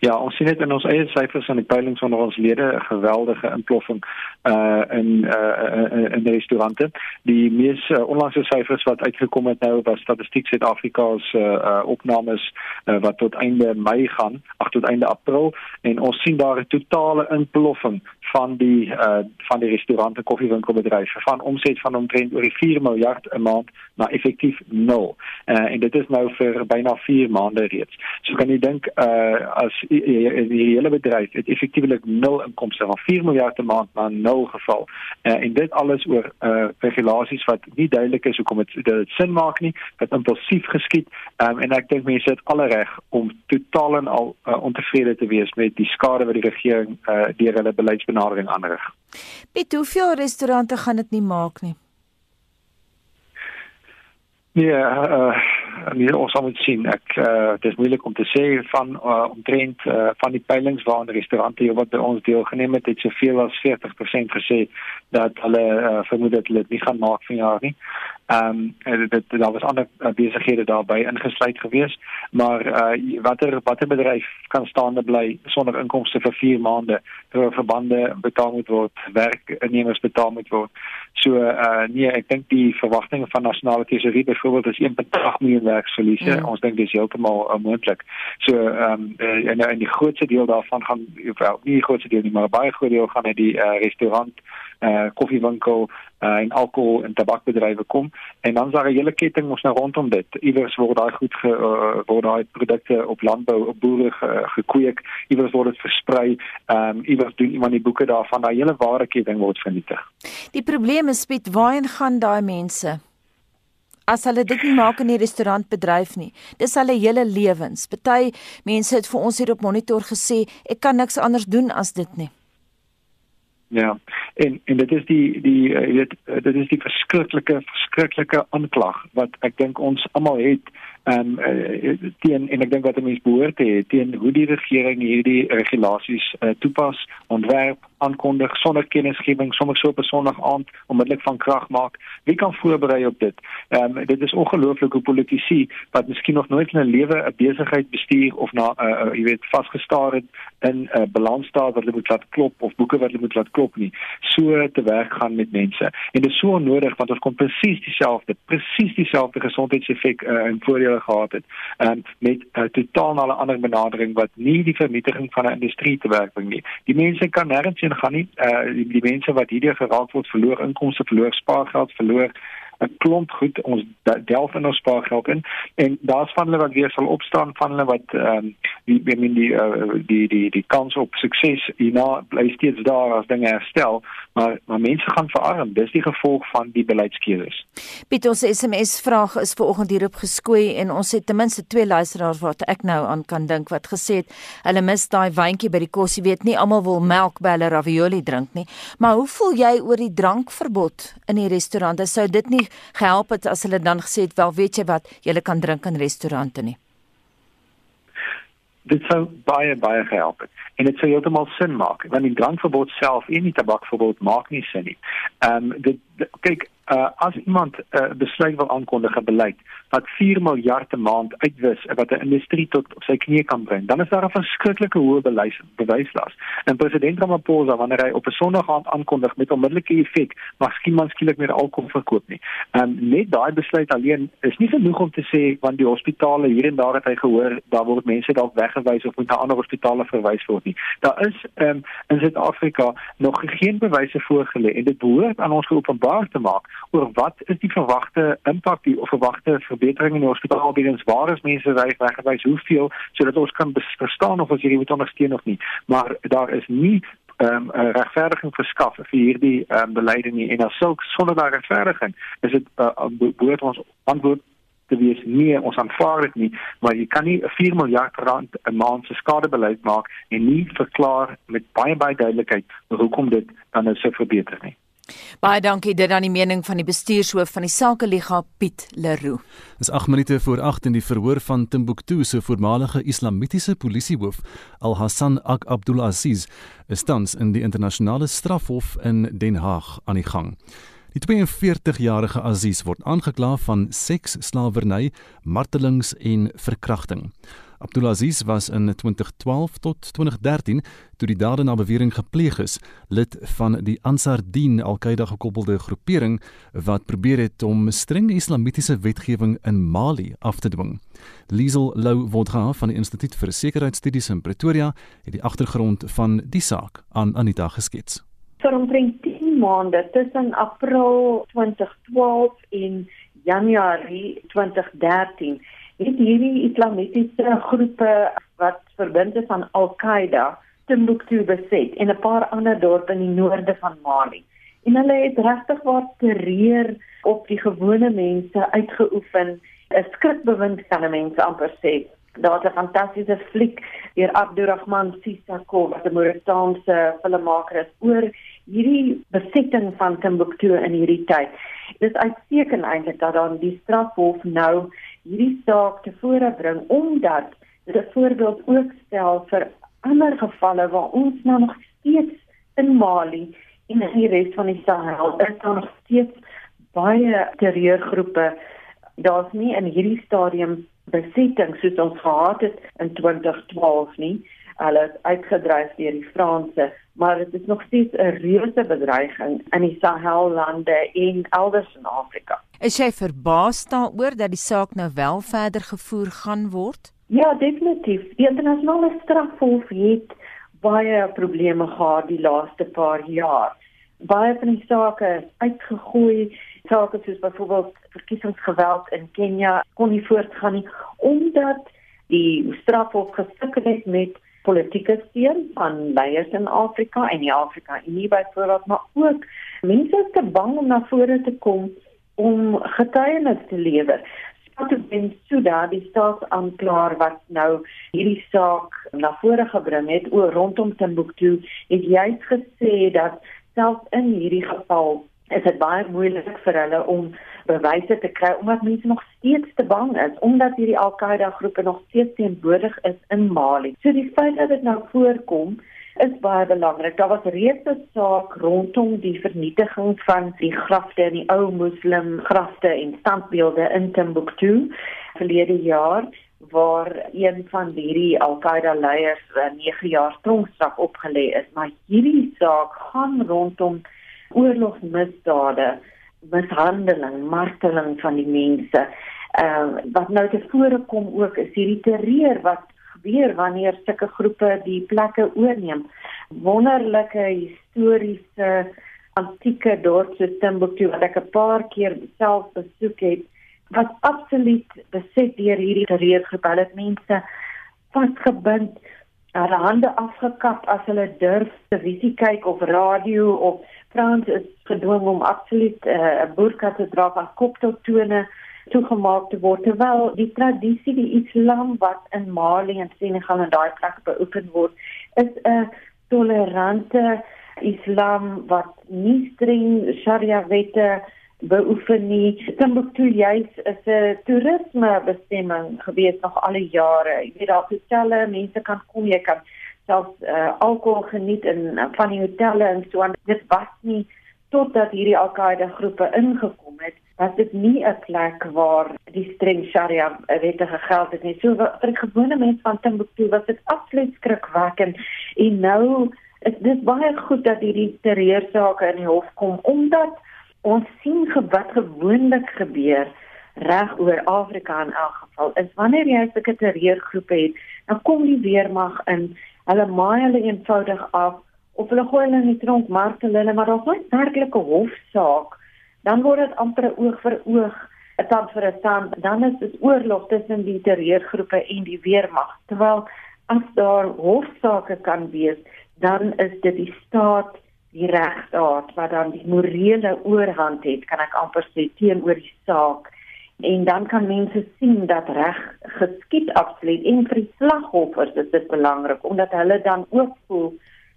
Ja, ons sien dit in ons eie syfers aan die peilings onder ons lede 'n geweldige inploffing uh in uh in die restaurante. Die mees uh, onlangse syfers wat uitgekom het nou was Statistiek Suid-Afrika se uh, uh opnames uh, wat tot einde Mei gaan, ag tot einde April en ons sien daar 'n totale inploffing van die uh van die restaurante koffiewinkelbedryf van omset van omtrent oor die 4 miljard 'n maand na effektief 0. Uh en dit is nou vir byna 4 maande reeds. So kan jy dink uh as die, die hele bedryf effektiewelik 0 inkomste van 4 miljard 'n maand na 0 geval. Uh en dit alles oor uh regulasies wat nie duidelik is hoekom dit dit sin maak nie, wat impulsief geskied. Um en ek dink mense het alle reg om totaal en al uh, ontevrede te wees met die skade wat die regering uh deur hulle beleidsbenadering benadering aanrig. Piet, hoeveel restaurante gaan dit nie maak nie? Nee, uh, nee, ons moet sien. Ek uh, dit is moeilik om te sê van uh, omtrent uh, van die peilings waar die restaurante wat by ons deelgeneem het, het soveel as 40% gesê dat hulle uh, vermoed dat hulle dit nie gaan maak vanjaar nie. Ehm um, dit daar was ander besighede daarbey ingesluit geweest, maar uh, watter watter bedryf kan staande bly sonder inkomste vir 4 maande terwyl verbande betaal moet word, werknemers betaal moet word. So uh nee, ek dink die verwagtinge van nasionale tesorie byvoorbeeld is 1.8 miljoen werksverliese. Mm. Ons dink dis heeltemal onmoontlik. So ehm um, en en die grootste deel daarvan gaan wel nie die grootste deel nie, maar baie groot deel gaan uit die uh, restaurant uh koffiewinkel uh, en alkohol en tabakbedrywe kom en dan is daar 'n hele ketting ons nou rondom dit. Iewers word daai goed ge, uh, word daai produkte op landbou op boere ge, gekweek, iewers word dit versprei, ehm um, iewers doen iemand die boeke daarvan, daai hele wareketting word vernietig. Die probleem is spesifiek waarheen gaan daai mense? As hulle dit nie maak in die restaurantbedryf nie. Dis hulle hele lewens. Party mense het vir ons hier op monitor gesê, ek kan niks anders doen as dit nie. Ja. En en dit is die die uh, weet dit is die verskriklike verskriklike aanklag wat ek dink ons almal het en uh, teen en ek dink wat 'n mens behoort te hê teen hoe die regering hierdie regulasies uh, toepas, ontwerp, aankondig sonder kennisgewing, sommer so op 'n Sondag aand onmiddellik van krag maak. Wie kan voorberei op dit? Ehm um, dit is ongelooflik hoe politici wat miskien nog nooit in 'n lewe 'n besigheid bestuur of na uh, uh, jy weet vasgestaar het in 'n uh, balansstaat wat hulle moet laat klop of boeke wat hulle moet laat klop nie, so te werk gaan met mense. En dit is so onnodig want ons kom presies dieselfde, presies dieselfde gesondheidseffek uh, en voordele gehad het. Um, met 'n uh, totaal 'n ander benadering wat nie die vernietiging van 'n industrie te werk bring nie. Die mense kan nêrens heen gaan nie. Uh die, die mense wat hierdeur geraak word, verloor inkomste, verloor spaargeld, verloor 'n klomp goed. Ons delf in ons spaargeld in. En daar's van hulle wat weer sal opstaan van hulle wat ehm um, die die die die, uh, die die die kans op sukses hierna bly steeds daar as dinge herstel. Maar maar mense gaan verarm. Dis die gevolg van die beleidskeuses. Piet ons SMS vraag is ver oggend hierop geskoei en ons het ten minste twee luisteraars wat ek nou aan kan dink wat gesê het hulle mis daai wyntjie by die kos. Jy weet nie almal wil melk by hulle ravioli drink nie. Maar hoe voel jy oor die drankverbod in die restaurante sou dit nie gehelp het as hulle dan gesê het wel weet jy wat? Jy kan drink in restaurante nie. Dit sou baie baie gehelp het. En dit sou heeltemal sin maak want die drankverbod self en die tabakverbod maak nie sin nie. Ehm um, dit, dit kyk uh, as iemand 'n uh, besluit wil aankondig 'n beleid wat 4 miljard per maand uitwis wat 'n industrie tot op sy knie kan bring, dan is daar 'n verskriklike hoë bewys bewyslas. En president Ramaphosa wanneer hy op 'n Sondag aand aankondig met onmiddellike effek, mag skielik skielik meer alkohol verkoop nie. Ehm um, net daai besluit alleen is nie genoeg om te sê want die hospitale hier en daar het hy gehoor daar word mense dalk weggewys of moet na ander hospitale verwys word nie. Daar is ehm um, in Suid-Afrika nog geen bewyse voorgelê en dit behoort aan ons geopenbaar te maak oor wat is die verwagte impak die of verwagte verbetering in die hospitaaldiens waar is mense weg weggewys hoeveel? Sodat ons kan verstaan of ons hierdie moet ondersteun of nie. Maar daar is nie ehm um, regverdiging verskaf vir hierdie ehm um, beleide nie. En as sulks sonder daardie regverdiging is dit uh, behoort ons antwoord te wees nee ons aanvaar dit nie. Maar jy kan nie 4 miljard rand 'n maand se skadebeleid maak en nie verklaar met baie baie duidelikheid hoekom dit dan nou so verbeter nie Baie dankie dit aan die mening van die bestuurshoof van die Sakeliga Piet Leroux. Dis 8 minute voor 8 in die verhoor van Timbuktu se voormalige islamitiese polisiehoof Al Hassan Ak Abdul Aziz is tans in die internasionale strafhof in Den Haag aan die gang. Die 42-jarige Aziz word aangekla van seks, slawerny, martelings en verkrachting. Abdulaziz was in 2012 tot 2013 toe die dade na bewering gepleeg is, lid van die Ansar Din Al-Qaeda gekoppelde groepering wat probeer het om streng islamitiese wetgewing in Mali af te dwing. Liesel Lou Wodra van die Instituut vir Sekuriteitsstudies in Pretoria het die agtergrond van die saak aan Anita geskets. Vir omtrent 10 maande tussen April 2012 en Januarie 2013 het hierdie islamitiese groepe wat verbind is aan Al-Qaeda Timbuktu beset en 'n paar ander dorpe in die noorde van Mali. En hulle het regtig wat terreur op die gewone mense uitgeoefen. 'n Skrikbewind kan mense amper sê. Daar's 'n fantastiese fliek deur Abdurrahman Sissako wat 'n Mauritaanse filmmaker is oor hierdie besetting van Timbuktu in hierdie tyd. Dit is uitstekend eintlik dat dan die strafhof nou hierdie saak te vore bring omdat dit 'n voorbeeld ook stel vir ander gevalle waar ons nou nog steeds in Mali en in die res van die Sahel is daar nog steeds baie terreurgroepe. Daar's nie in hierdie stadium besetting soos ons gehad het in 2012 nie hulle is uitgedryf deur die Franse maar dit is nog steeds 'n reuse bedreiging in die Sahel lande en elders in Afrika Is jy verbaas daaroor dat die saak nou wel verder gevoer gaan word? Ja, definitief. Die internasionale strafhof het baie probleme gehad die laaste paar jaar. Baie van die sake is uitgegooi. Sake soos byvoorbeeld verkiesingsgeweld in Kenia kon nie voortgaan nie omdat die strafhof gesukkel het met politieke steun van leiers in Afrika en die Afrika Unie byvoorbeeld, maar ook mense is te bang om na vore te kom om getuienis te lewer. Satu Bensouda, die staatsaanklaer wat nou hierdie saak na vore gebring het oor rondom Timbuktu, het juist gesê dat selfs in hierdie geval is dit baie moeilik vir hulle om bewyse te kry omdat mense nog steeds te bang is omdat hierdie Al-Qaeda groepe nog steeds teenwoordig is in Mali. So die feit dat dit nou voorkom is baie belangrik. Daar was reeds 'n saak rondom die vernietiging van die grafte in die ou moslim grafte en standbeelde in Timbuktu verlede jaar waar een van hierdie Al-Qaeda leiers 'n 9 jaar tronkstraf opgelê is. Maar hierdie saak gaan rondom oorlogsmisdade, mishandeling, marteling van die mense. Ehm uh, wat nou te vore kom ook is hierdie terreur wat gebeur wanneer sulke groepe die plekke oorneem. Wonderlike historiese antieke dorp so Timbuktu wat ek 'n paar keer self besoek het, was absoluut beset deur hierdie terreurgroep. Hulle het mense vasgebind, hulle hande afgekap as hulle durf te visie kyk of radio of Frans is gedwing om absoluut eh, 'n uh, burka te dra van kop tot tone toegemaak te word terwyl die tradisie die Islam wat in Mali en Senegal en daai plekke beoefen word is 'n tolerante Islam wat nie streng Sharia wette beoefen nie. Timbuktu juis is 'n toerisme bestemming gewees nog al die jare. Jy weet daar hotelle, mense kan kom, jy kan selfs uh, alkohol geniet in van die hotelle en so aan. Dit was nie totdat hierdie Al-Qaeda groepe ingekom het, was dit nie 'n plek waar die streng Sharia wette gegeld het nie. So vir die gewone mens van Timbuktu was dit absoluut skrikwekkend. En nou is dit baie goed dat hierdie terreursake in die hof kom omdat ons sien wat gewoonlik gebeur reg oor Afrika in elk geval is wanneer jy sulke terreurgroepe het, dan kom die weermag in, hulle maai hulle eenvoudig af of hulle gooi hulle in die tronk martel hulle, maar daar's nooit werklike hofsaak. Dan word dit amper oog vir oog, 'n tand vir 'n tand. Dan is dit oorlog tussen die terreurgroepe en die weermag. Terwyl as daar hofsaake kan wees, dan is dit die staat die regstaat wat dan die morele oorhand het, kan ek amper sê teenoor die saak en dan kan mense sien dat reg geskied absoluut en vir die slagoffers is dit belangrik omdat hulle dan ook voel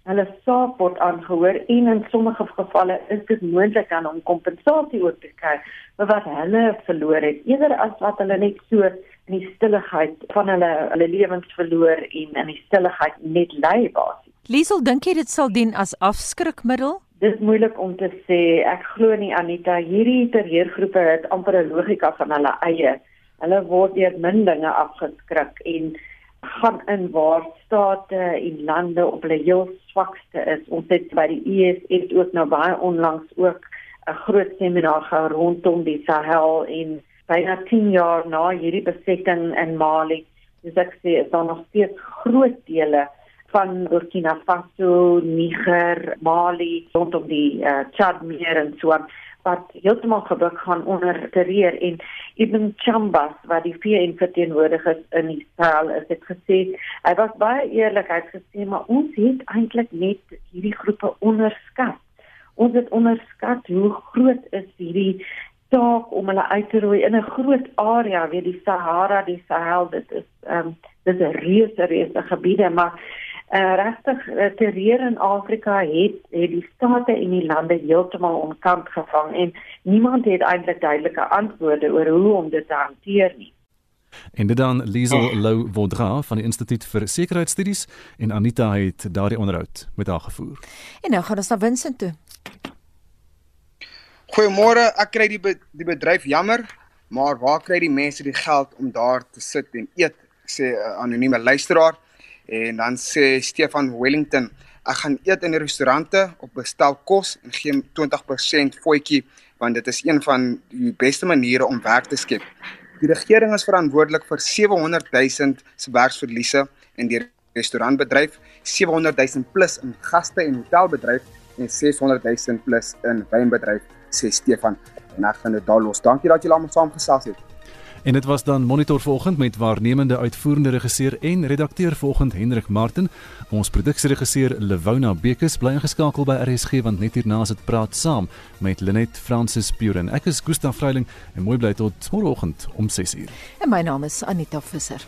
hulle saak word aangehoor en in sommige gevalle is dit moontlik dan om kompensasie ook te kry vir wat hulle verloor het eerder as wat hulle net so in die stilligheid van hulle hulle lewens verloor en in die stilligheid net ly basies. Liesel, dink jy dit sal dien as afskrikmiddel? Dis moeilik om te sê. Ek glo nie Anita, hierdie terreurgroepe het amper 'n logika van hulle eie. Hulle word deur min dinge afgeskrik en gaan in waar state en lande op hulle heel swakste is. Ons het by die ESF ook nou baie onlangs ook 'n groot seminar gehou rondom die Sahel en byna 10 jaar na hierdie besetting in Mali. Dis ek sê is daar nog steeds groot dele van Burkina Faso, Niger, Mali rondom die uh, Chadmeer en so wat heeltemal gebuk gaan onder terreur en Ibn Chambas wat die VN verteenwoordiger in Israel is het gesê hy was baie eerlik. Hy het gesê maar ons het eintlik net hierdie groepe onderskat. Ons het onderskat hoe groot is hierdie taak om hulle uit te roei in 'n groot area weet die Sahara die Sahel dit is um, dis 'n reuse reuse gebiede maar uh, regtig uh, terreur in Afrika het het die state en die lande heeltemal onkant gevang en niemand het eintlik duidelike antwoorde oor hoe om dit te hanteer nie. En dit dan Liesel. Lou Vaudra van die Instituut vir Sekuriteitsstudies en Anita het daardie onderhoud met haar gevoer. En nou gaan ons na Vincent toe. Goeiemôre, ek kry die be die bedryf jammer, maar waar kry die mense die geld om daar te sit en eet? sê 'n anonieme luisteraar. En dan sê Stefan Wellington, ek gaan eet in die restaurante op bestel kos en gee 20% fooitjie want dit is een van die beste maniere om werk te skep. Die regering is verantwoordelik vir 700 000 se werksverliese in die restaurantbedryf, 700 000 plus in gaste en hotelbedryf en 600 000 plus in wynbedryf, sê Stefan. En ek gaan dit daar los. Dankie dat julle almal saamgesels het. En dit was dan monitor vanoggend met waarnemende uitvoerende regisseur en redakteur vanoggend Hendrik Martin. Ons produksieregisseur Lewona Bekes bly ingeskakel by RSG want net hierna is dit praat saam met Lenet Francis Puren. Ek is Gustaf Vreiling en mooi bly tot môreoggend om 6uur. En my naam is Anita Visser.